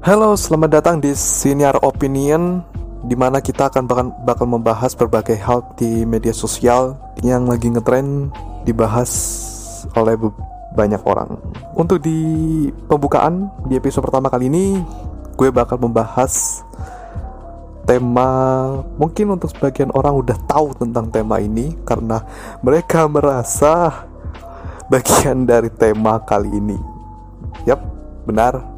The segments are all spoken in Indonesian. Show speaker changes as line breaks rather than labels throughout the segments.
Halo, selamat datang di Senior Opinion di mana kita akan bakal, bakal membahas berbagai hal di media sosial yang lagi ngetren dibahas oleh banyak orang. Untuk di pembukaan di episode pertama kali ini, gue bakal membahas tema mungkin untuk sebagian orang udah tahu tentang tema ini karena mereka merasa bagian dari tema kali ini. Yap, benar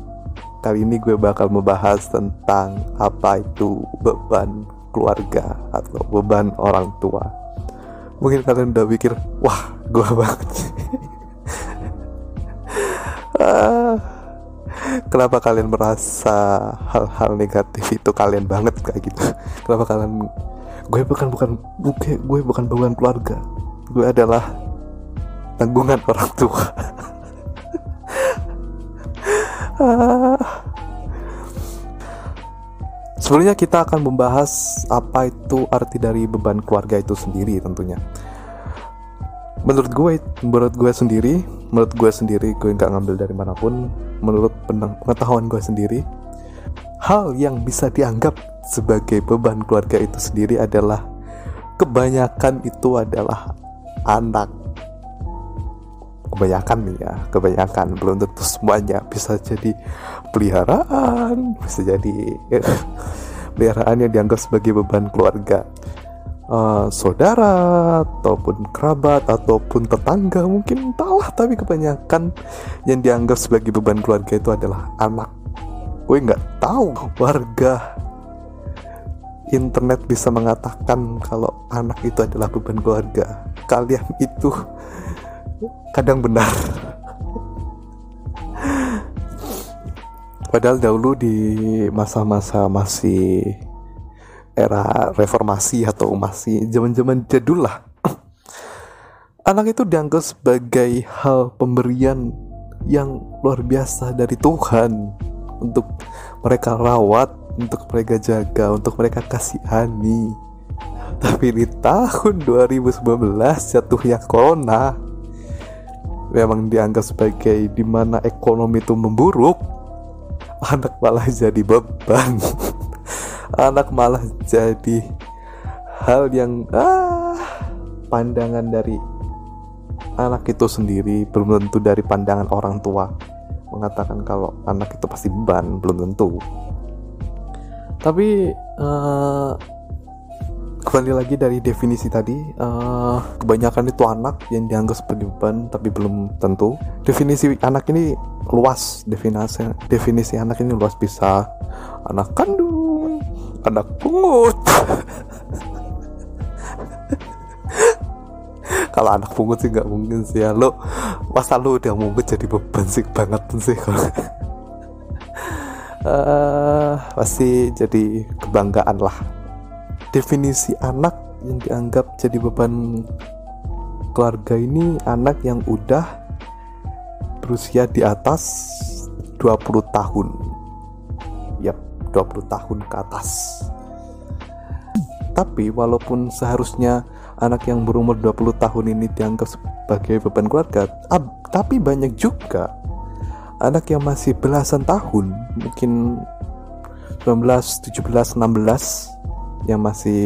Kali ini gue bakal membahas tentang apa itu beban keluarga atau beban orang tua. Mungkin kalian udah pikir, wah, gue banget. Ah, kenapa kalian merasa hal-hal negatif itu kalian banget kayak gitu? Kenapa kalian gue bukan bukan gue gue bukan beban keluarga. Gue adalah tanggungan orang tua. Sebelumnya kita akan membahas apa itu arti dari beban keluarga itu sendiri tentunya. Menurut gue, menurut gue sendiri, menurut gue sendiri, gue nggak ngambil dari mana pun. Menurut pengetahuan gue sendiri, hal yang bisa dianggap sebagai beban keluarga itu sendiri adalah kebanyakan itu adalah anak kebanyakan nih ya kebanyakan belum tentu semuanya bisa jadi peliharaan bisa jadi peliharaan yang dianggap sebagai beban keluarga. Uh, saudara ataupun kerabat ataupun tetangga mungkin entahlah tapi kebanyakan yang dianggap sebagai beban keluarga itu adalah anak. Gue nggak tahu warga internet bisa mengatakan kalau anak itu adalah beban keluarga. Kalian itu kadang benar. Padahal dahulu di masa-masa masih era reformasi atau masih zaman-zaman jadul lah. Anak itu dianggap sebagai hal pemberian yang luar biasa dari Tuhan untuk mereka rawat, untuk mereka jaga, untuk mereka kasihani. Tapi di tahun 2019 jatuhnya corona memang dianggap sebagai di mana ekonomi itu memburuk anak malah jadi beban. Anak malah jadi hal yang ah pandangan dari anak itu sendiri belum tentu dari pandangan orang tua. Mengatakan kalau anak itu pasti beban belum tentu. Tapi uh, kembali lagi dari definisi tadi uh, kebanyakan itu anak yang dianggap sebagai beban tapi belum tentu. Definisi anak ini luas definisi definisi anak ini luas bisa. Anak kandung anak pungut. Kalau anak pungut sih nggak mungkin sih ya. Lo masa lo udah pungut jadi beban sih? Banget sih kalau uh, pasti jadi kebanggaan lah definisi anak yang dianggap jadi beban keluarga ini anak yang udah berusia di atas 20 tahun. Yap 20 tahun ke atas. Tapi walaupun seharusnya anak yang berumur 20 tahun ini dianggap sebagai beban keluarga tapi banyak juga anak yang masih belasan tahun mungkin 19, 17, 16 yang masih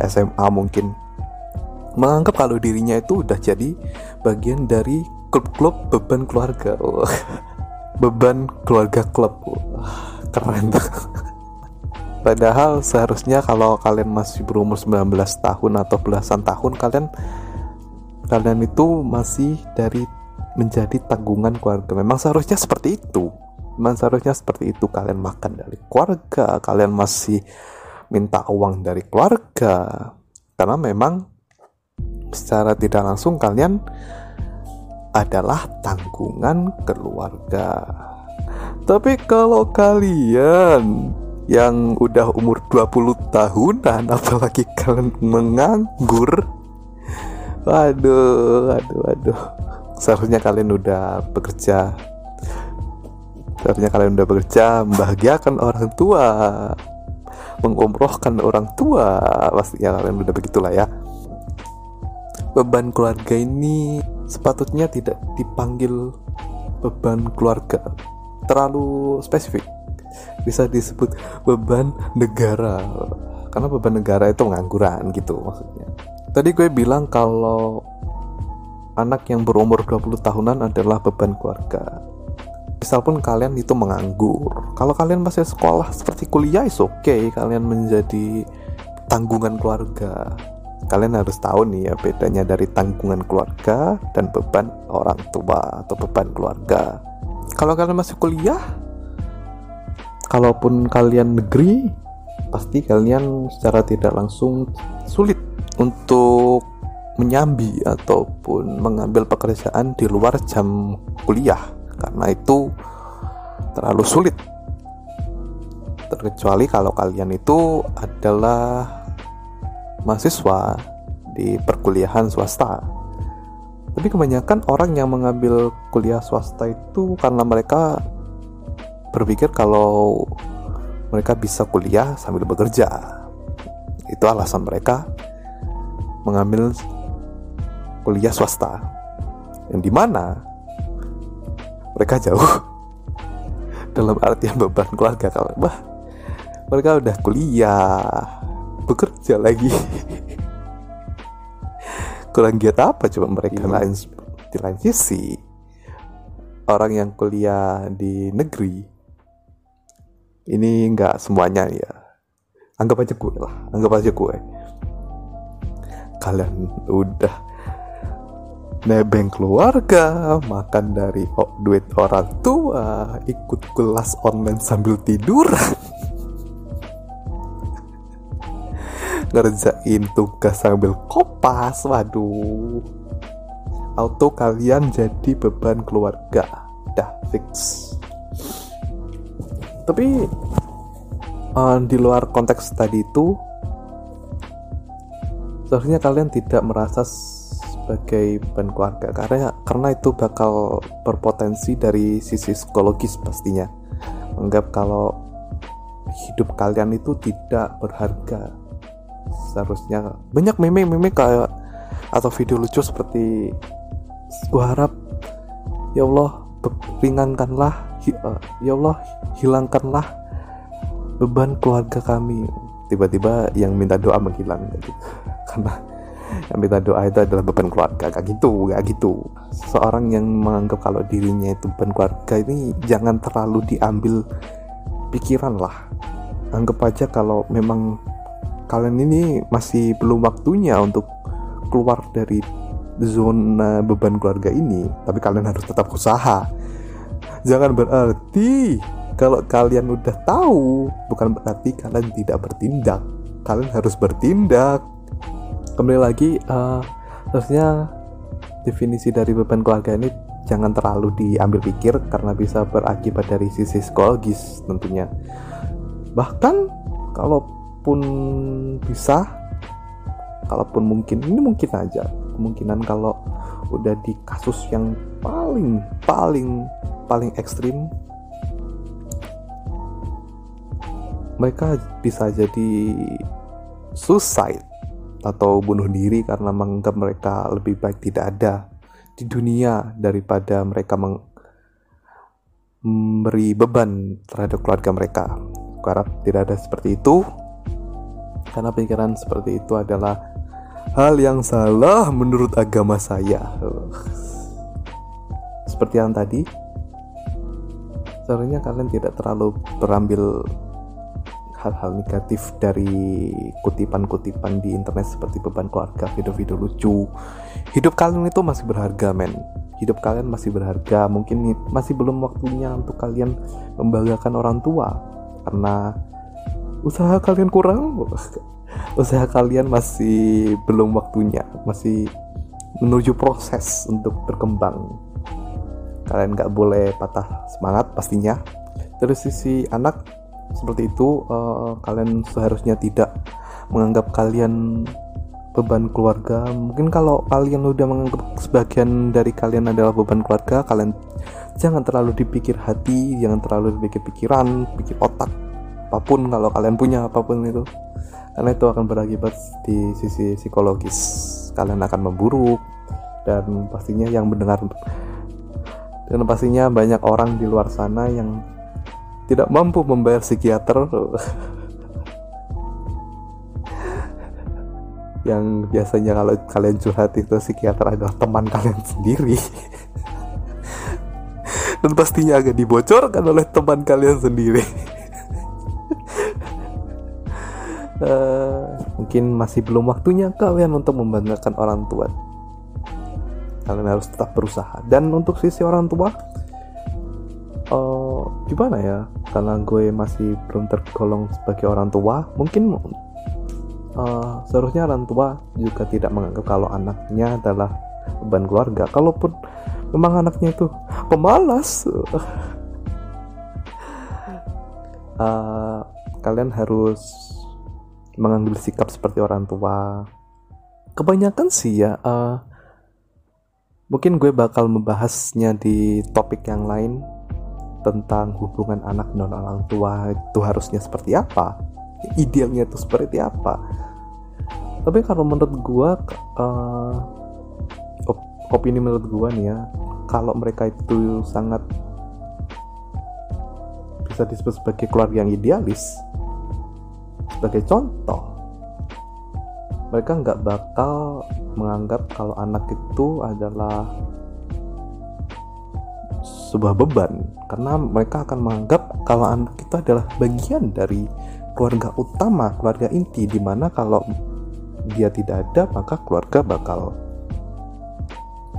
SMA mungkin. Menganggap kalau dirinya itu udah jadi bagian dari klub-klub beban keluarga. Beban keluarga klub. Keren. Padahal seharusnya kalau kalian masih berumur 19 tahun atau belasan tahun kalian kalian itu masih dari menjadi tanggungan keluarga. Memang seharusnya seperti itu. Memang seharusnya seperti itu. Kalian makan dari keluarga kalian masih minta uang dari keluarga. Karena memang secara tidak langsung kalian adalah tanggungan keluarga. Tapi kalau kalian yang udah umur 20 tahunan apalagi kalian menganggur Waduh, waduh, waduh. Seharusnya kalian udah bekerja. Seharusnya kalian udah bekerja membahagiakan orang tua mengumrohkan orang tua. Pasti ya kalian udah begitulah ya. Beban keluarga ini sepatutnya tidak dipanggil beban keluarga terlalu spesifik. Bisa disebut beban negara. Karena beban negara itu pengangguran gitu maksudnya. Tadi gue bilang kalau anak yang berumur 20 tahunan adalah beban keluarga misal pun kalian itu menganggur. Kalau kalian masih sekolah seperti kuliah is oke okay. kalian menjadi tanggungan keluarga. Kalian harus tahu nih ya bedanya dari tanggungan keluarga dan beban orang tua atau beban keluarga. Kalau kalian masih kuliah kalaupun kalian negeri pasti kalian secara tidak langsung sulit untuk menyambi ataupun mengambil pekerjaan di luar jam kuliah karena itu terlalu sulit. Terkecuali kalau kalian itu adalah mahasiswa di perkuliahan swasta. Tapi kebanyakan orang yang mengambil kuliah swasta itu karena mereka berpikir kalau mereka bisa kuliah sambil bekerja. Itu alasan mereka mengambil kuliah swasta. Yang di mana mereka jauh. Dalam artian beban keluarga kalau bah mereka udah kuliah bekerja lagi. Kurang giat apa coba mereka? Hmm. lain di lain sisi. Orang yang kuliah di negeri ini nggak semuanya ya. Anggap aja gue lah anggap aja gue. Kalian udah nebeng keluarga, makan dari duit orang tua, ikut kelas online sambil tidur, ngerjain tugas sambil kopas, waduh, auto kalian jadi beban keluarga, dah fix. Tapi uh, di luar konteks tadi itu, seharusnya kalian tidak merasa sebagai beban keluarga karena karena itu bakal berpotensi dari sisi psikologis pastinya. Anggap kalau hidup kalian itu tidak berharga. Seharusnya banyak meme-meme kayak atau video lucu seperti gua harap ya Allah ringankanlah eh, ya Allah hilangkanlah beban keluarga kami. Tiba-tiba yang minta doa menghilang gitu. Karena yang minta doa itu adalah beban keluarga kayak gitu kayak gitu. Seorang yang menganggap kalau dirinya itu beban keluarga ini jangan terlalu diambil pikiran lah. Anggap aja kalau memang kalian ini masih belum waktunya untuk keluar dari zona beban keluarga ini tapi kalian harus tetap usaha. Jangan berarti kalau kalian udah tahu bukan berarti kalian tidak bertindak. Kalian harus bertindak kembali lagi uh, definisi dari beban keluarga ini jangan terlalu diambil pikir karena bisa berakibat dari sisi psikologis tentunya. Bahkan kalaupun bisa kalaupun mungkin ini mungkin aja kemungkinan kalau udah di kasus yang paling paling paling ekstrim mereka bisa jadi suicide atau bunuh diri karena menganggap mereka lebih baik tidak ada di dunia daripada mereka memberi beban terhadap keluarga mereka. Harap tidak ada seperti itu karena pikiran seperti itu adalah hal yang salah menurut agama saya. Seperti yang tadi, sebenarnya kalian tidak terlalu berambil hal-hal negatif dari kutipan-kutipan di internet seperti beban keluarga, video-video lucu. Hidup kalian itu masih berharga, men. Hidup kalian masih berharga. Mungkin masih belum waktunya untuk kalian membanggakan orang tua karena usaha kalian kurang. usaha kalian masih belum waktunya, masih menuju proses untuk berkembang. Kalian nggak boleh patah semangat pastinya. Terus sisi anak seperti itu uh, kalian seharusnya tidak menganggap kalian beban keluarga. Mungkin kalau kalian udah menganggap sebagian dari kalian adalah beban keluarga kalian jangan terlalu dipikir hati jangan terlalu dipikir pikiran pikir otak apa pun kalau kalian punya apa pun itu. Karena itu akan berakibat di sisi psikologis. Kalian akan memburuk dan pastinya yang mendengar dan pastinya banyak orang di luar sana yang tidak mampu membayar psikiater. Yang biasanya kalau kalian curhat itu psikiater adalah teman kalian sendiri. Dan pastinya agak dibocorkan oleh teman kalian sendiri. Uh, mungkin masih belum waktunya kalian untuk membanggakan orang tua. Kalian harus tetap berusaha. Dan untuk sisi orang tua gimana ya? Karena gue masih belum tergolong sebagai orang tua mungkin uh, seharusnya orang tua juga tidak menganggap kalau anaknya adalah beban keluarga. Kalaupun memang anaknya itu pemalas. Uh, kalian harus mengambil sikap seperti orang tua. Kebanyakan sih ya uh, mungkin gue bakal membahasnya di topik yang lain tentang hubungan anak dan orang tua itu harusnya seperti apa? Idealnya itu seperti apa? Tapi kalau menurut gue uh, opini menurut gue nih ya kalau mereka itu sangat bisa disebut sebagai keluarga yang idealis sebagai contoh mereka nggak bakal menganggap kalau anak itu adalah sebuah beban karena mereka akan menganggap kalau anak itu adalah bagian dari keluarga utama, keluarga inti di mana kalau dia tidak ada maka keluarga bakal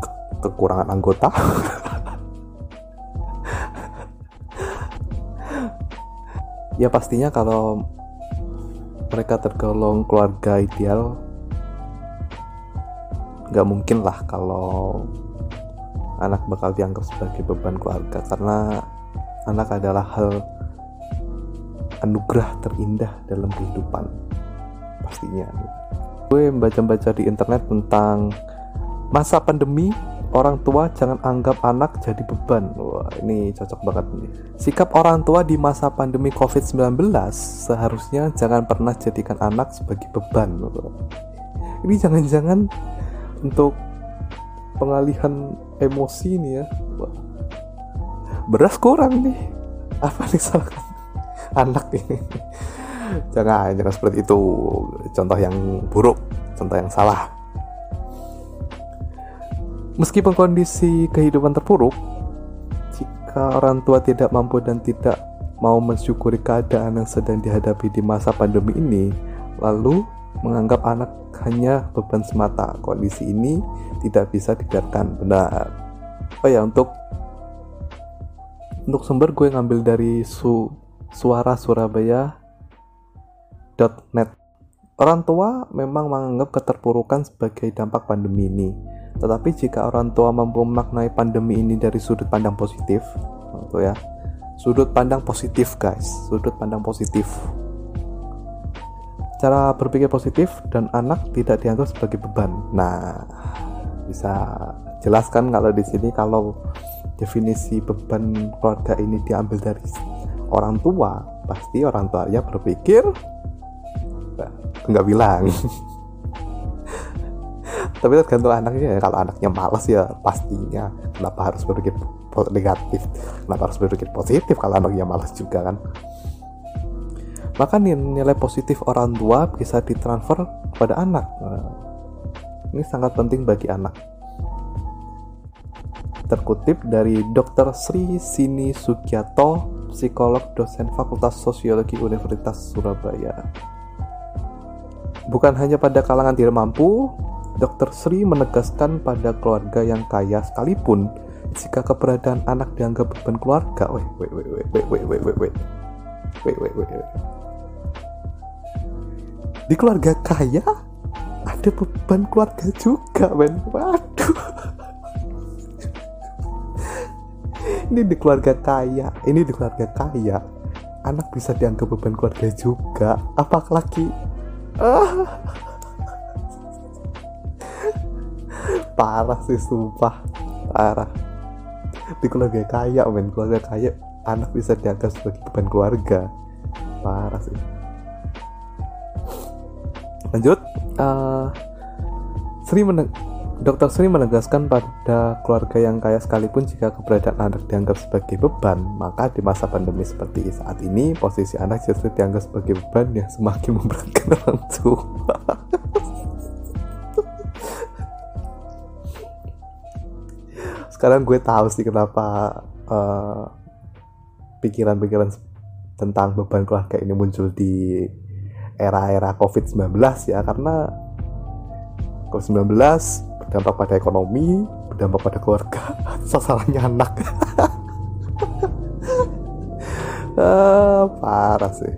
ke kekurangan anggota. ya pastinya kalau mereka tergolong keluarga ideal nggak mungkin lah kalau anak bakal dianggap sebagai beban keluarga karena anak adalah hal anugerah terindah dalam kehidupan pastinya. Gue membaca-baca di internet tentang masa pandemi orang tua jangan anggap anak jadi beban. Wah ini cocok banget nih. Sikap orang tua di masa pandemi covid-19 seharusnya jangan pernah jadikan anak sebagai beban. Ini jangan-jangan untuk pengalihan emosi nih ya. Beras kurang nih. Apa nih salah? Anak ini jangan jangan seperti itu. Contoh yang buruk contoh yang salah. Meskipun kondisi kehidupan terpuruk jika orang tua tidak mampu dan tidak mau mensyukuri keadaan yang sedang dihadapi di masa pandemi ini lalu menganggap anak hanya beban semata. Kondisi ini tidak bisa dibiarkan. Benar. Oh ya, untuk untuk sumber gue ngambil dari su suara Surabaya.net. Orang tua memang menganggap keterpurukan sebagai dampak pandemi ini. Tetapi jika orang tua mampu memaknai pandemi ini dari sudut pandang positif, itu ya. Sudut pandang positif, guys. Sudut pandang positif cara berpikir positif dan anak tidak dianggap sebagai beban. Nah, bisa jelaskan kalau di sini kalau definisi beban keluarga ini diambil dari orang tua, pasti orang tuanya berpikir nggak bilang. Tapi tergantung anaknya ya. Kalau anaknya malas ya pastinya kenapa harus berpikir negatif, kenapa harus berpikir positif kalau anaknya malas juga kan maka nilai positif orang tua bisa ditransfer kepada anak. Nah, ini sangat penting bagi anak. Terkutip dari Dr. Sri Sini Sukiato, psikolog dosen Fakultas Sosiologi Universitas Surabaya. Bukan hanya pada kalangan tidak mampu, Dr. Sri menegaskan pada keluarga yang kaya sekalipun jika keberadaan anak dianggap beban keluarga. Wait, wait, wait, wait, wait, wait, wait, wait, wait, wait, wait, wait di keluarga kaya ada beban keluarga juga men. Waduh. Ini di keluarga kaya ini di keluarga kaya anak bisa dianggap beban keluarga juga apalagi ah. parah sih sumpah. Parah. Di keluarga kaya men keluarga kaya anak bisa dianggap sebagai beban keluarga. Parah sih lanjut uh, Sri meneg. Sri menegaskan pada keluarga yang kaya sekalipun jika keberadaan anak dianggap sebagai beban, maka di masa pandemi seperti saat ini, posisi anak justru dianggap sebagai beban yang semakin memberatkan orang tua. Sekarang gue tahu sih kenapa pikiran eh, pikiran-pikiran tentang beban keluarga ini muncul di era-era COVID-19 ya, karena COVID-19 berdampak pada ekonomi berdampak pada keluarga sasarannya anak. Ah, parah sih.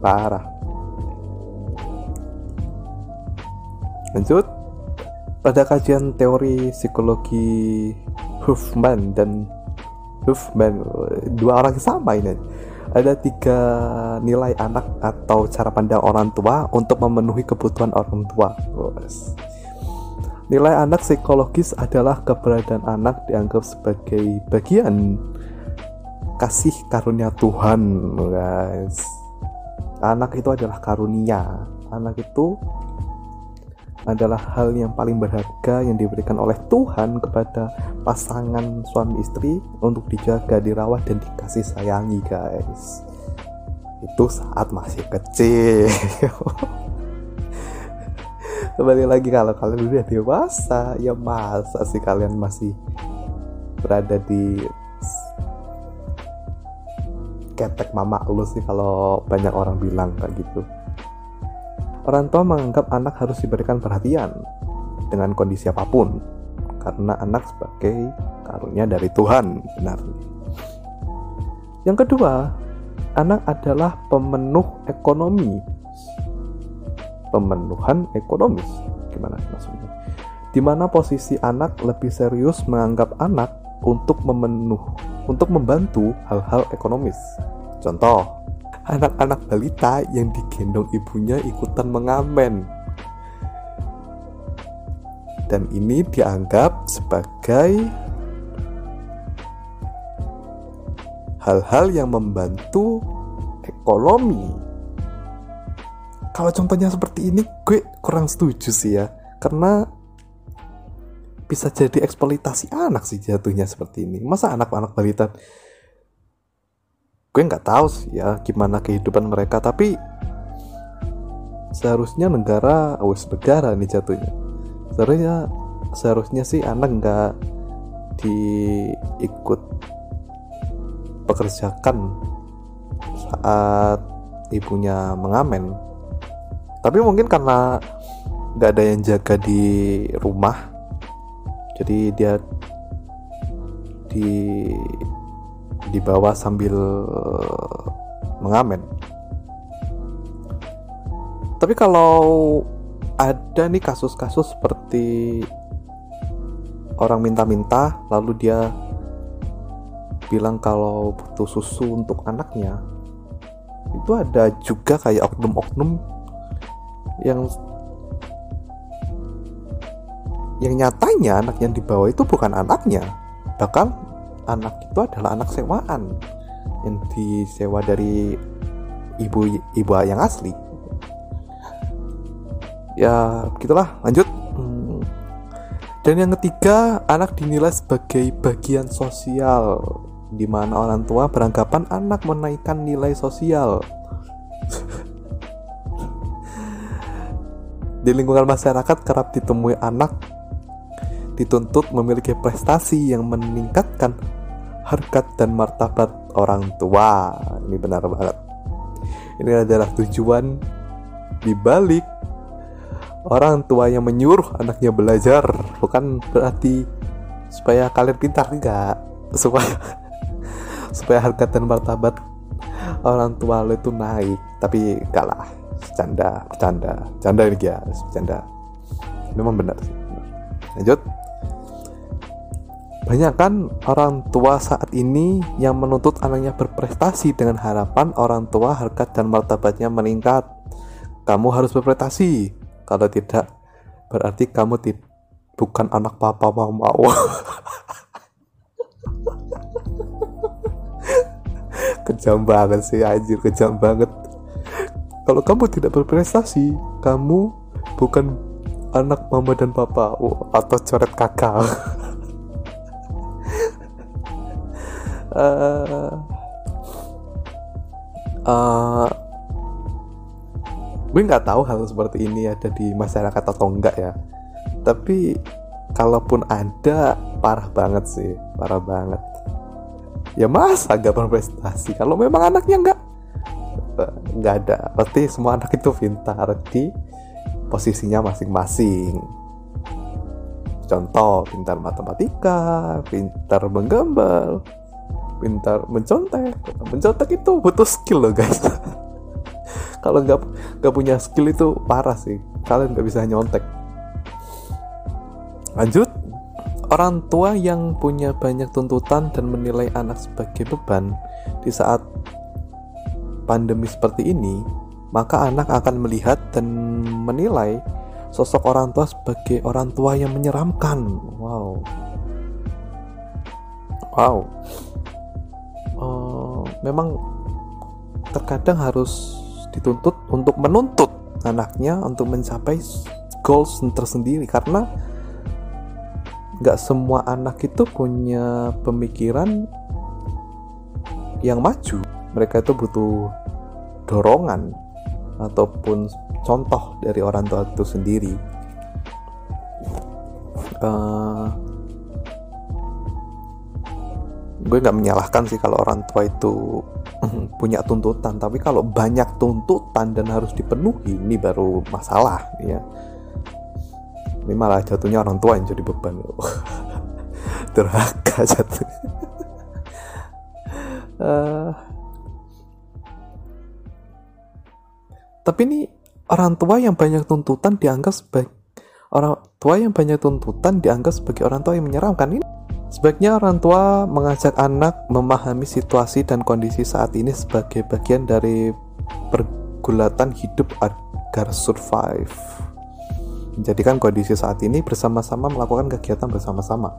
Parah. Lanjut. Pada kajian teori psikologi Huffman dan Huffman dua orang yang sama ini ada tiga nilai anak atau cara pandang orang tua untuk memenuhi kebutuhan orang tua. Nilai anak psikologis adalah keberadaan anak dianggap sebagai bagian kasih karunia Tuhan, guys. Anak itu adalah karunia. Anak itu adalah hal yang paling berharga yang diberikan oleh Tuhan kepada pasangan suami istri untuk dijaga, dirawat dan dikasih sayangi, guys. Itu saat masih kecil. kembali lagi kalau kalian udah dewasa ya masa sih kalian masih berada di ketek mama lu sih kalau banyak orang bilang kayak gitu orang tua menganggap anak harus diberikan perhatian dengan kondisi apa pun karena anak sebagai karunia dari Tuhan benar. Yang kedua anak adalah pemenuh ekonomi. Pemenuhan ekonomis gimana maksudnya? Di mana posisi anak lebih serius menganggap anak untuk memenuh untuk membantu hal-hal ekonomis. Contoh anak-anak balita yang digendong ibunya ikutan mengamen. Dan ini dianggap sebagai hal-hal yang membantu ekonomi. Kalau contohnya seperti ini gue kurang setuju sih ya. Karena bisa jadi eksploitasi anak sih jatuhnya seperti ini. Masa anak-anak balita gue nggak tahu sih ya gimana kehidupan mereka tapi seharusnya negara wes negara nih jatuhnya. Seharusnya seharusnya sih anak nggak diikut pekerjakan saat ibunya mengamen. Tapi mungkin karena nggak ada yang jaga di rumah jadi dia di dibawa sambil mengamen. Tapi kalau ada nih kasus-kasus seperti orang minta-minta lalu dia bilang kalau butuh susu untuk anaknya itu ada juga kayak oknum-oknum yang yang nyatanya anak yang dibawa itu bukan anaknya. Bahkan anak itu adalah anak sewaan yang disewa dari ibu ibu yang asli. Ya gitulah lanjut. Hmm. dan yang ketiga anak dinilai sebagai bagian sosial di mana orang tua beranggapan anak menaikkan nilai sosial. Di lingkungan masyarakat kerap ditemui anak dituntut memiliki prestasi yang meningkatkan harkat dan martabat orang tua. Ini benar banget. Ini adalah tujuan dibalik orang tua yang menyuruh anaknya belajar. Bukan berarti supaya kalian pintar enggak. Supaya supaya harkat dan martabat orang tua lo itu naik. Tapi enggak lah. Bercanda bercanda. Bercanda ini ya bercanda. Memang benar. Lanjut banyak kan orang tua saat ini yang menuntut anaknya berprestasi dengan harapan orang tua harkat dan martabatnya meningkat. Kamu harus berprestasi. Kalau tidak, berarti kamu bukan anak papa mama. kejam banget sih anjir, kejam banget. Kalau kamu tidak berprestasi, kamu bukan anak mama dan papa oh, atau coret kakak uh, gue nggak tahu hal seperti ini ada di masyarakat atau enggak ya. Tapi kalaupun ada parah banget sih parah banget. Ya mas agak berprestasi? Kalau memang anaknya enggak nggak ada. Berarti semua anak itu pintar di posisinya masing-masing. Contoh pintar matematika pintar menggambar pintar mencontek mencontek itu butuh skill loh guys kalau nggak nggak punya skill itu parah sih kalian nggak bisa nyontek lanjut orang tua yang punya banyak tuntutan dan menilai anak sebagai beban di saat pandemi seperti ini, maka anak akan melihat dan menilai sosok orang tua sebagai orang tua yang menyeramkan. Wow. Wow. Memang terkadang harus dituntut untuk menuntut anaknya untuk mencapai goals tersendiri. Karena nggak semua anak itu punya pemikiran yang maju. Mereka itu butuh dorongan ataupun contoh dari orang tua itu sendiri. Uh, gue nggak menyalahkan sih kalau orang tua itu punya tuntutan. Tapi kalau banyak tuntutan dan harus dipenuhi ini baru masalah ya. Ini malah jatuhnya orang tua yang jadi beban. Durhaka jatuh uh, Tapi ini orang tua yang banyak tuntutan dianggap sebagai orang tua yang banyak tuntutan dianggap sebagai orang tua yang menyeramkan. Ini. Sebaiknya orang tua mengajak anak memahami situasi dan kondisi saat ini sebagai bagian dari pergulatan hidup agar survive. Menjadikan kondisi saat ini bersama-sama melakukan kegiatan bersama-sama.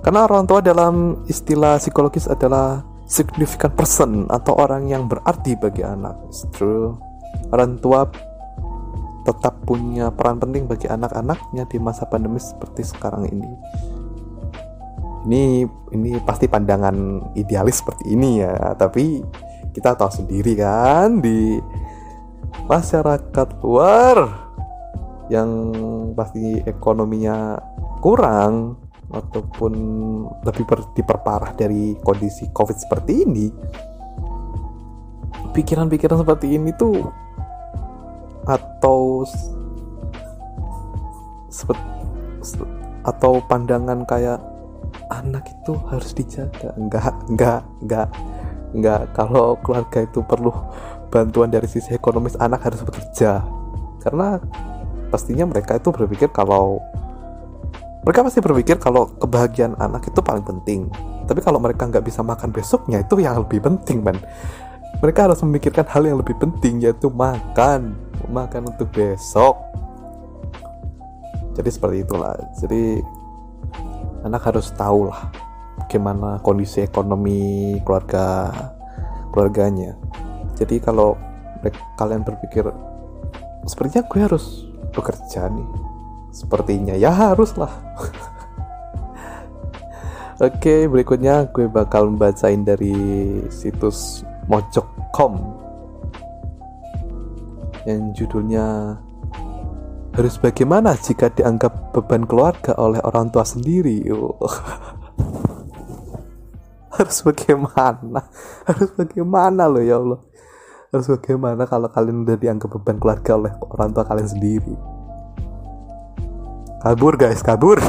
Karena orang tua dalam istilah psikologis adalah significant person atau orang yang berarti bagi anak. It's true. Orang tua tetap punya peran penting bagi anak-anaknya di masa pandemi seperti sekarang ini. Ini ini pasti pandangan idealis seperti ini ya, tapi kita tahu sendiri kan di masyarakat luar yang pasti ekonominya kurang ataupun lebih ber, diperparah dari kondisi covid seperti ini pikiran-pikiran seperti ini tuh atau atau pandangan kayak anak itu harus dijaga. Enggak enggak enggak enggak. Kalau keluarga itu perlu bantuan dari sisi ekonomis anak harus bekerja. Karena pastinya mereka itu berpikir kalau mereka pasti berpikir kalau kebahagiaan anak itu paling penting. Tapi kalau mereka nggak bisa makan besoknya itu yang lebih penting man mereka harus memikirkan hal yang lebih penting yaitu makan. Makan untuk besok. Jadi seperti itulah. Jadi anak harus tahu lah bagaimana kondisi ekonomi keluarga keluarganya jadi kalau kalian berpikir sepertinya gue harus bekerja nih Sepertinya ya haruslah. Oke, berikutnya gue bakal membacain dari situs mojok.com yang judulnya harus bagaimana jika dianggap beban keluarga oleh orang tua sendiri. harus bagaimana? Harus bagaimana loh ya Allah? Harus bagaimana kalau kalian udah dianggap beban keluarga oleh orang tua kalian sendiri? kabur guys kabur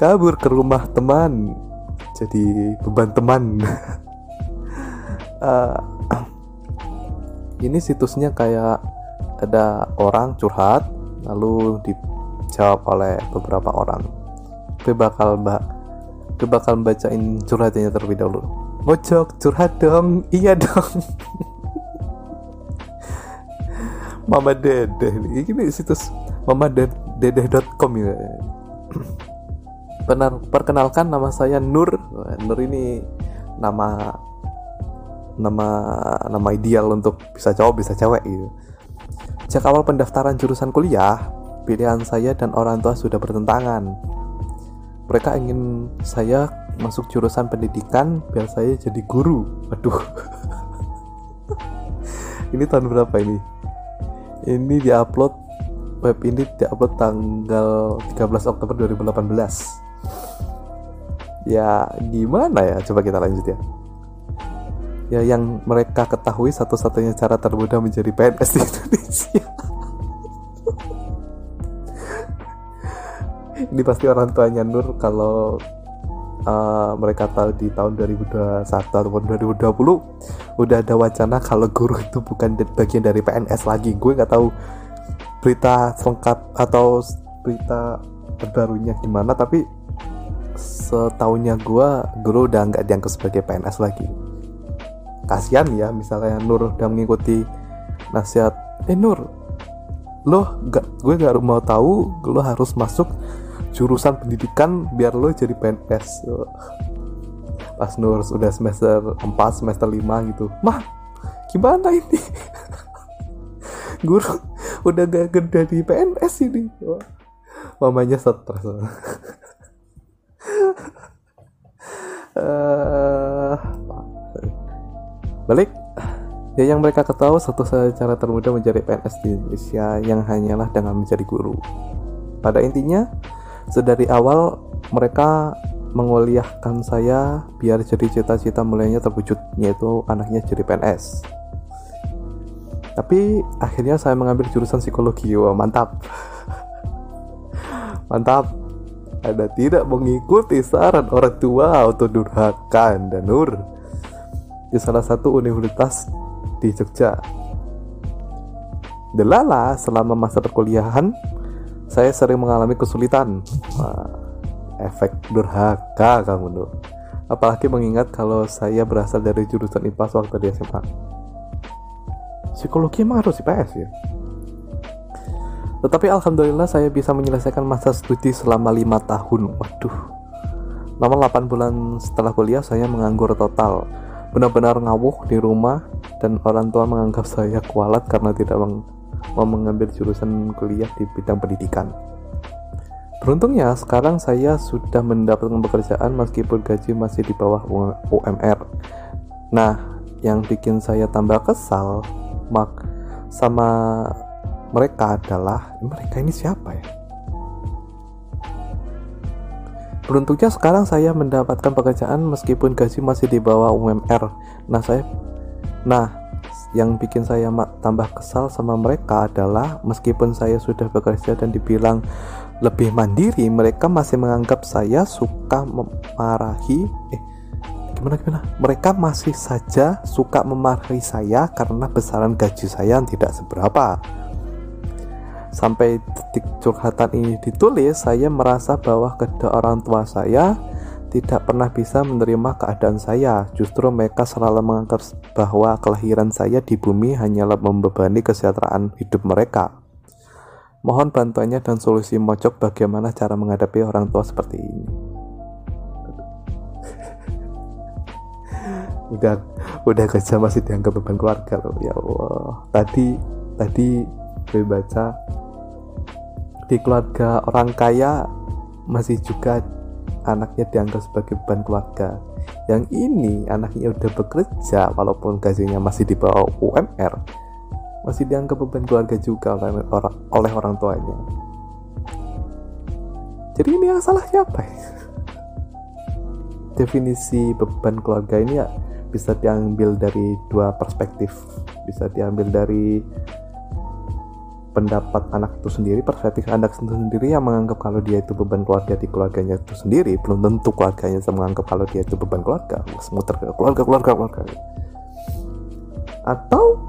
kabur ke rumah teman jadi beban teman uh, ini situsnya kayak ada orang curhat lalu dijawab oleh beberapa orang. Gue bakal mbak gue bakal bacain curhatnya terlebih dahulu. Mojok curhat dong. Iya dong. Mama Dedeh ini situs mama dedeh.com ya. Benar, perkenalkan nama saya Nur. Nur ini nama nama nama ideal untuk bisa cowok bisa cewek gitu Sejak awal pendaftaran jurusan kuliah, pilihan saya dan orang tua sudah bertentangan. Mereka ingin saya masuk jurusan pendidikan biar saya jadi guru. Aduh. ini tahun berapa ini? Ini diupload web ini diupload tanggal 13 Oktober 2018. Ya, gimana ya? Coba kita lanjut ya ya yang mereka ketahui satu-satunya cara termudah menjadi PNS di Indonesia. Ini pasti orang tuanya Nur kalau uh, mereka tahu di tahun 2021 ataupun 2020 udah ada wacana kalau guru itu bukan bagian dari PNS lagi. Gue nggak tahu berita lengkap atau berita terbarunya gimana tapi setahunya gue guru udah nggak dianggap sebagai PNS lagi kasihan ya misalnya Nur udah mengikuti nasihat. Eh Nur lo gak gue gak mau tahu lo harus masuk jurusan pendidikan biar lo jadi PNS pas Nur sudah semester 4 semester 5 gitu. Mah gimana ini? Guru udah gak gede di PNS ini. Mamanya stres. Uh, Balik, ya yang mereka ketahui satu cara termudah menjadi PNS di Indonesia yang hanyalah dengan menjadi guru. Pada intinya, sedari awal mereka menguliahkan saya biar jadi cita-cita mulainya terwujud yaitu anaknya jadi PNS. Tapi akhirnya saya mengambil jurusan psikologi. Wah, mantap. mantap. Ada tidak mengikuti saran orang tua atau durhakan dan nur di salah satu universitas di Jogja. Delala selama masa perkuliahan saya sering mengalami kesulitan. Wah, efek durhaka kamu tuh. Apalagi mengingat kalau saya berasal dari jurusan IPA waktu di SMA. Psikologi emang harus IPS ya? Tetapi alhamdulillah saya bisa menyelesaikan masa studi selama lima tahun. Waduh. Namun 8 bulan setelah kuliah saya menganggur total benar-benar ngawuh di rumah dan orang tua menganggap saya kualat karena tidak meng mau mengambil jurusan kuliah di bidang pendidikan. Beruntungnya sekarang saya sudah mendapatkan pekerjaan meskipun gaji masih di bawah UMR. Nah, yang bikin saya tambah kesal mak sama mereka adalah mereka ini siapa ya? Beruntungnya sekarang saya mendapatkan pekerjaan meskipun gaji masih di bawah UMR. Nah, saya Nah, yang bikin saya tambah kesal sama mereka adalah meskipun saya sudah bekerja dan dibilang lebih mandiri, mereka masih menganggap saya suka memarahi eh gimana gimana? Mereka masih saja suka memarahi saya karena besaran gaji saya tidak seberapa. Sampai detik curhatan ini ditulis, saya merasa bahwa kedua orang tua saya tidak pernah bisa menerima keadaan saya. Justru mereka selalu menganggap bahwa kelahiran saya di bumi hanyalah membebani kesejahteraan hidup mereka. Mohon bantuannya dan solusi mojok bagaimana cara menghadapi orang tua seperti ini. udah udah kerja masih dianggap beban keluarga loh ya Allah tadi tadi gue baca. Di keluarga orang kaya masih juga anaknya dianggap sebagai beban keluarga. Yang ini anaknya udah bekerja walaupun gajinya masih di bawah UMR masih dianggap beban keluarga juga oleh orang, oleh orang tuanya. Jadi ini yang salah siapa ya? definisi beban keluarga ini ya bisa diambil dari dua perspektif. Bisa diambil dari pendapat anak itu sendiri, perspektif anak itu sendiri yang menganggap kalau dia itu beban keluarga di keluarganya itu sendiri, belum tentu keluarganya menganggap kalau dia itu beban keluarga, semuter ke keluarga, keluarga, keluarga. Atau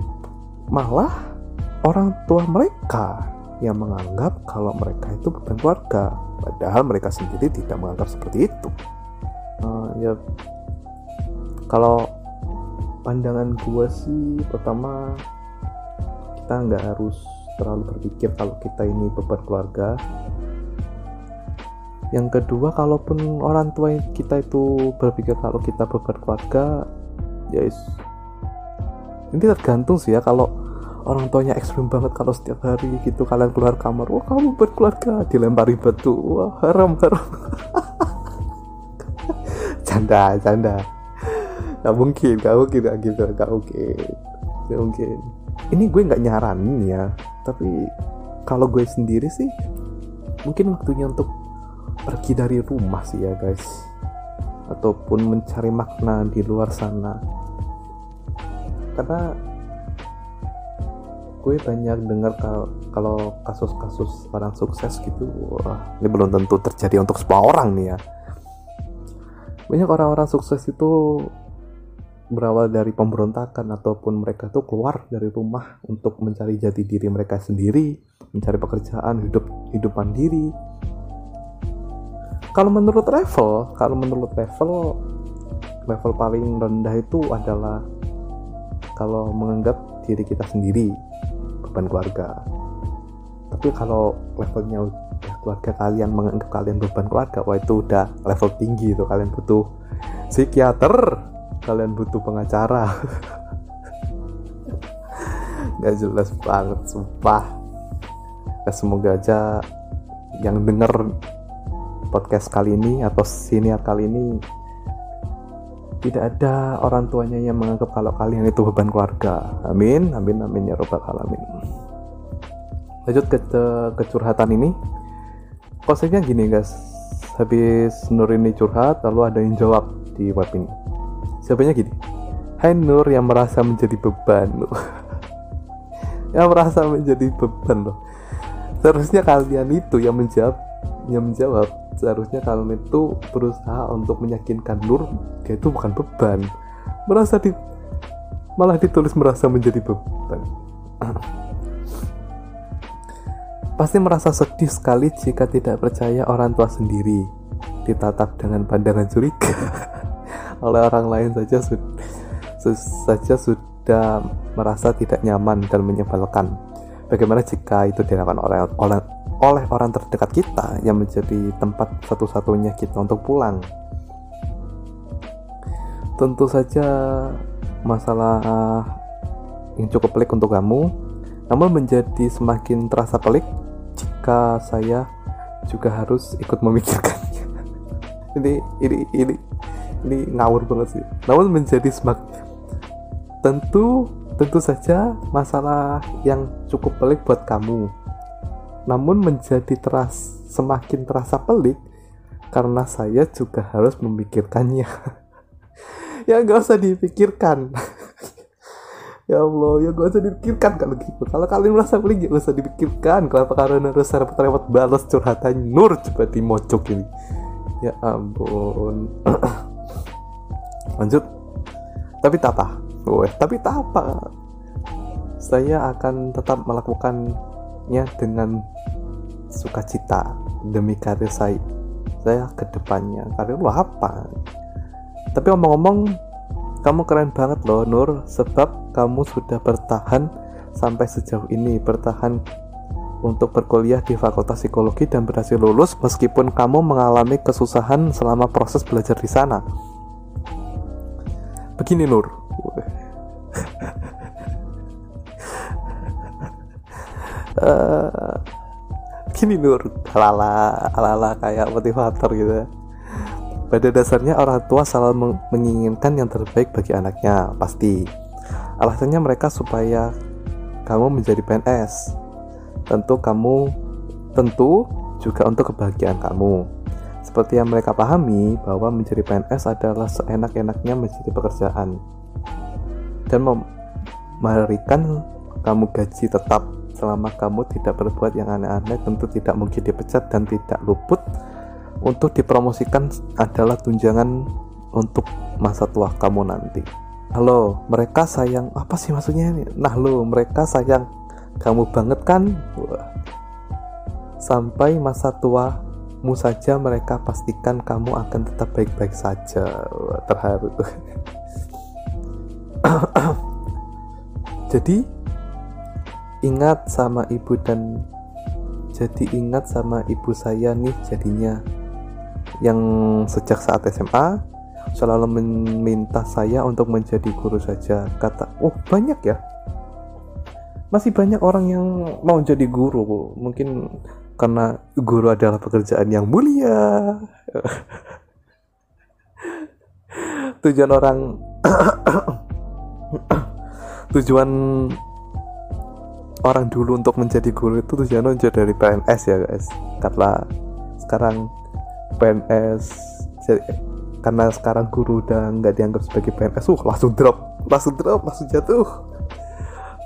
malah orang tua mereka yang menganggap kalau mereka itu beban keluarga, padahal mereka sendiri tidak menganggap seperti itu. Uh, ya, kalau pandangan gue sih pertama kita nggak harus terlalu berpikir kalau kita ini beban keluarga. Yang kedua kalaupun orang tua kita itu berpikir kalau kita beban keluarga ya yes. ini tergantung sih ya kalau orang tuanya ekstrim banget kalau setiap hari gitu kalian keluar kamar wah kamu berkeluarga dilempari batu wah haram haram. Canda canda. Nggak mungkin gak mungkin gak gitu gak mungkin gak mungkin. Ini gue nggak nyaranin ya tapi kalau gue sendiri sih mungkin waktunya untuk pergi dari rumah sih ya guys. Ataupun mencari makna di luar sana. Karena gue banyak dengar kalau kasus-kasus orang sukses gitu wah ini belum tentu terjadi untuk semua orang nih ya. Banyak orang-orang sukses itu berawal dari pemberontakan ataupun mereka tuh keluar dari rumah untuk mencari jati diri mereka sendiri, mencari pekerjaan, hidup hidup mandiri. Kalau menurut level, kalau menurut level level paling rendah itu adalah kalau menganggap diri kita sendiri beban keluarga. Tapi kalau levelnya keluarga kalian menganggap kalian beban keluarga, wah itu udah level tinggi itu kalian butuh psikiater kalian butuh pengacara. Gak jelas banget sumpah. Ya, semoga aja yang denger podcast kali ini atau siniar kali ini tidak ada orang tuanya yang menganggap kalau kalian itu beban keluarga. Amin amin amin ya robbal alamin. Lanjut ke, ke curhatan ini. Konsepnya gini guys. Habis Nur ini curhat lalu ada yang jawab di web ini siapanya gini? Hai Nur yang merasa menjadi beban loh yang merasa menjadi beban loh. Seharusnya kalian itu yang menjawab yang menjawab. Seharusnya kalian itu berusaha untuk meyakinkan Nur dia itu bukan beban. Merasa di malah ditulis merasa menjadi beban. Pasti merasa sedih sekali jika tidak percaya orang tua sendiri. Ditatap dengan pandangan curiga oleh orang lain saja sudah saja sudah merasa tidak nyaman dan menyebalkan. Bagaimana jika itu dilakukan oleh oleh oleh orang terdekat kita yang menjadi tempat satu-satunya kita untuk pulang? Tentu saja masalah yang cukup pelik untuk kamu, namun menjadi semakin terasa pelik jika saya juga harus ikut memikirkannya. ini ini ini ini ngawur banget sih. Namun menjadi semak tentu tentu saja masalah yang cukup pelik buat kamu. Namun menjadi teras semakin terasa pelik karena saya juga harus memikirkannya. Ya gak usah dipikirkan. Ya Allah ya gak usah dipikirkan. Kalau gitu kalau kalian merasa pelik gak usah dipikirkan. Kenapa? Kalian harus repot-repot balas curhatan. Nur coba dimocok ini. Ya ampun lanjut. Tapi tak apa Weh, tapi tak apa saya akan tetap melakukannya dengan sukacita demi karir saya saya ke depannya. Karir lo apa? Tapi omong-omong kamu keren banget loh Nur sebab kamu sudah bertahan sampai sejauh ini bertahan untuk berkuliah di Fakultas Psikologi dan berhasil lulus meskipun kamu mengalami kesusahan selama proses belajar di sana begini Nur. Uh, gini Nur. Alala alala kayak motivator gitu. Pada dasarnya orang tua selalu menginginkan yang terbaik bagi anaknya pasti. Alasannya mereka supaya kamu menjadi PNS tentu kamu tentu juga untuk kebahagiaan kamu seperti yang mereka pahami bahwa menjadi PNS adalah seenak-enaknya menjadi pekerjaan dan memberikan kamu gaji tetap selama kamu tidak berbuat yang aneh-aneh tentu tidak mungkin dipecat dan tidak luput untuk dipromosikan adalah tunjangan untuk masa tua kamu nanti. Halo, mereka sayang apa sih maksudnya ini? Nah lo, mereka sayang kamu banget kan? Wah. Sampai masa tua mu saja mereka pastikan kamu akan tetap baik-baik saja. Terharu. Jadi ingat sama ibu dan jadi ingat sama ibu saya nih jadinya. Yang sejak saat SMA selalu meminta saya untuk menjadi guru saja. Kata oh banyak ya? Masih banyak orang yang mau jadi guru. Mungkin karena guru adalah pekerjaan yang mulia. Tujuan orang tujuan orang dulu untuk menjadi guru itu tujuannya untuk dari PNS ya guys. Karena sekarang PNS karena sekarang guru udah nggak dianggap sebagai PNS uh langsung drop langsung drop langsung jatuh.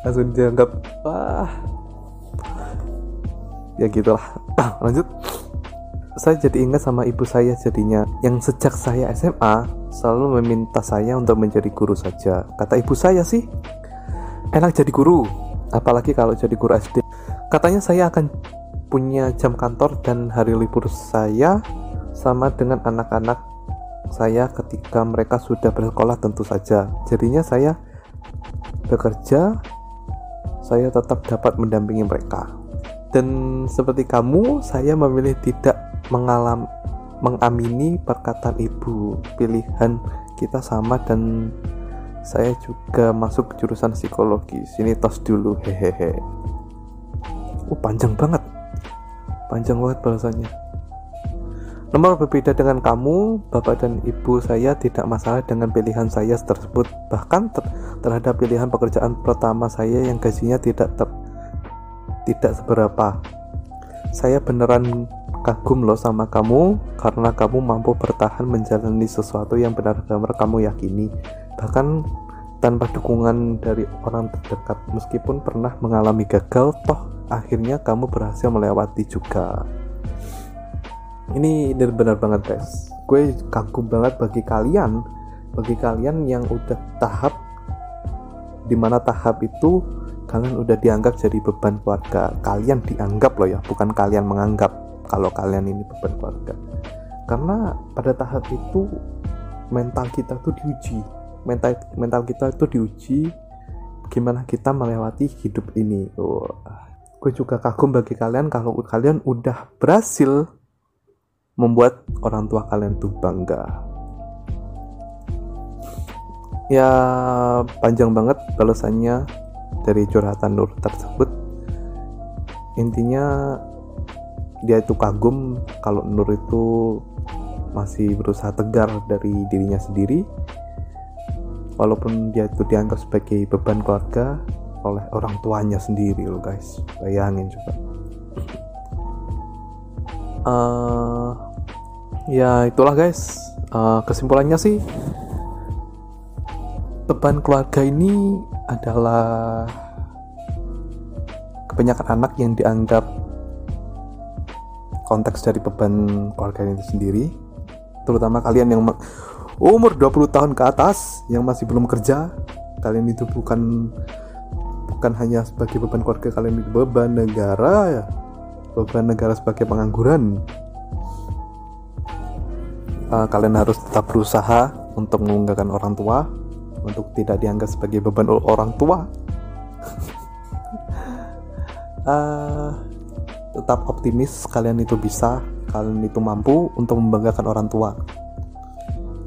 Langsung dianggap wah ya gitulah. Lanjut. Saya jadi ingat sama ibu saya jadinya. Yang sejak saya SMA selalu meminta saya untuk menjadi guru saja. Kata ibu saya sih enak jadi guru apalagi kalau jadi guru SD katanya saya akan punya jam kantor dan hari libur saya sama dengan anak-anak saya ketika mereka sudah bersekolah tentu saja. Jadinya saya bekerja saya tetap dapat mendampingi mereka dan seperti kamu saya memilih tidak mengalam mengamini perkataan ibu. Pilihan kita sama dan saya juga masuk jurusan psikologi. Sini tos dulu hehehe. Oh panjang banget. Panjang banget bahasanya. Nomor berbeda dengan kamu, bapak dan ibu saya tidak masalah dengan pilihan saya tersebut. Bahkan ter terhadap pilihan pekerjaan pertama saya yang gajinya tidak ter tidak seberapa. Saya beneran kagum loh sama kamu karena kamu mampu bertahan menjalani sesuatu yang benar-benar kamu yakini. Bahkan tanpa dukungan dari orang terdekat meskipun pernah mengalami gagal toh akhirnya kamu berhasil melewati juga. Ini benar banget guys gue kagum banget bagi kalian bagi kalian yang udah tahap di mana tahap itu kalian udah dianggap jadi beban keluarga. Kalian dianggap loh ya bukan kalian menganggap kalau kalian ini beban keluarga. Karena pada tahap itu mental kita tuh diuji. Mental mental kita itu diuji gimana kita melewati hidup ini. Oh, gue juga kagum bagi kalian kalau kalian udah berhasil membuat orang tua kalian tuh bangga. Ya panjang banget balasannya dari curhatan Nur tersebut. Intinya dia itu kagum kalau Nur itu masih berusaha tegar dari dirinya sendiri. Walaupun dia itu dianggap sebagai beban keluarga oleh orang tuanya sendiri loh guys. Bayangin coba. Uh, ya itulah guys. Uh, kesimpulannya sih beban keluarga ini adalah kebanyakan anak yang dianggap konteks dari beban keluarga itu sendiri. Terutama kalian yang umur 20 tahun ke atas yang masih belum kerja kalian itu bukan bukan hanya sebagai beban keluarga kalian itu beban negara ya. Beban negara sebagai pengangguran. Uh, kalian harus tetap berusaha untuk mengunggakan orang tua untuk tidak dianggap sebagai beban orang tua. Uh, tetap optimis kalian itu bisa kalian itu mampu untuk membanggakan orang tua.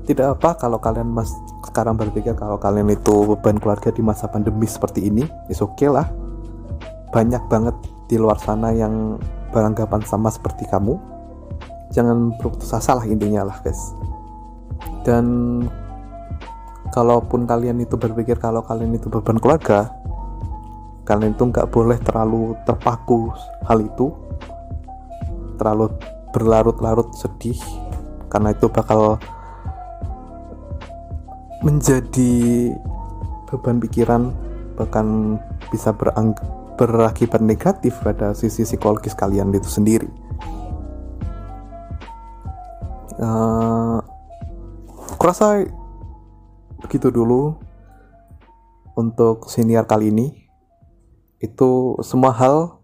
Tidak apa kalau kalian mas sekarang berpikir kalau kalian itu beban keluarga di masa pandemi seperti ini is okay lah. Banyak banget di luar sana yang beranggapan sama seperti kamu. Jangan berputus asa lah intinya lah guys. Dan kalaupun kalian itu berpikir kalau kalian itu beban keluarga kalian itu nggak boleh terlalu terpaku hal itu terlalu berlarut-larut sedih karena itu bakal menjadi beban pikiran bahkan bisa berang berakibat negatif pada sisi psikologis kalian itu sendiri. Uh, kurasa begitu dulu untuk senior kali ini. Itu semua hal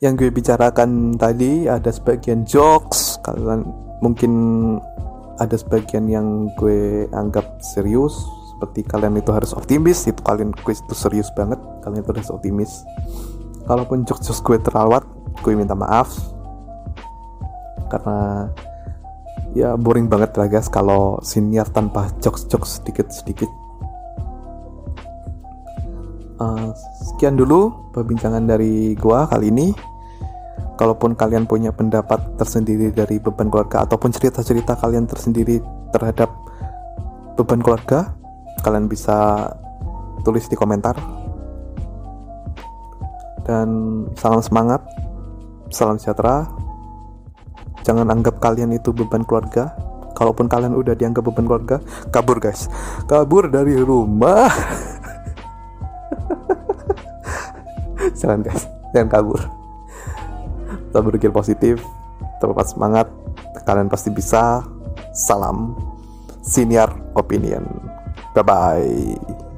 yang gue bicarakan tadi ada sebagian jokes, kalian mungkin ada sebagian yang gue anggap serius seperti kalian itu harus optimis itu kalian gue itu serius banget kalian itu harus optimis kalaupun jokes-jokes gue terlewat gue minta maaf karena ya boring banget lah guys kalau senior tanpa jokes-jokes sedikit-sedikit. Uh, sekian dulu perbincangan dari gua kali ini. Kalaupun kalian punya pendapat tersendiri dari beban keluarga ataupun cerita-cerita kalian tersendiri terhadap beban keluarga kalian bisa tulis di komentar. Dan salam semangat salam sejahtera jangan anggap kalian itu beban keluarga. Kalaupun kalian udah dianggap beban keluarga kabur guys. Kabur dari rumah. Jangan guys. Jangan kabur. Tetap berpikir positif tetap semangat. Kalian pasti bisa. Salam. Senior opinion. Bye bye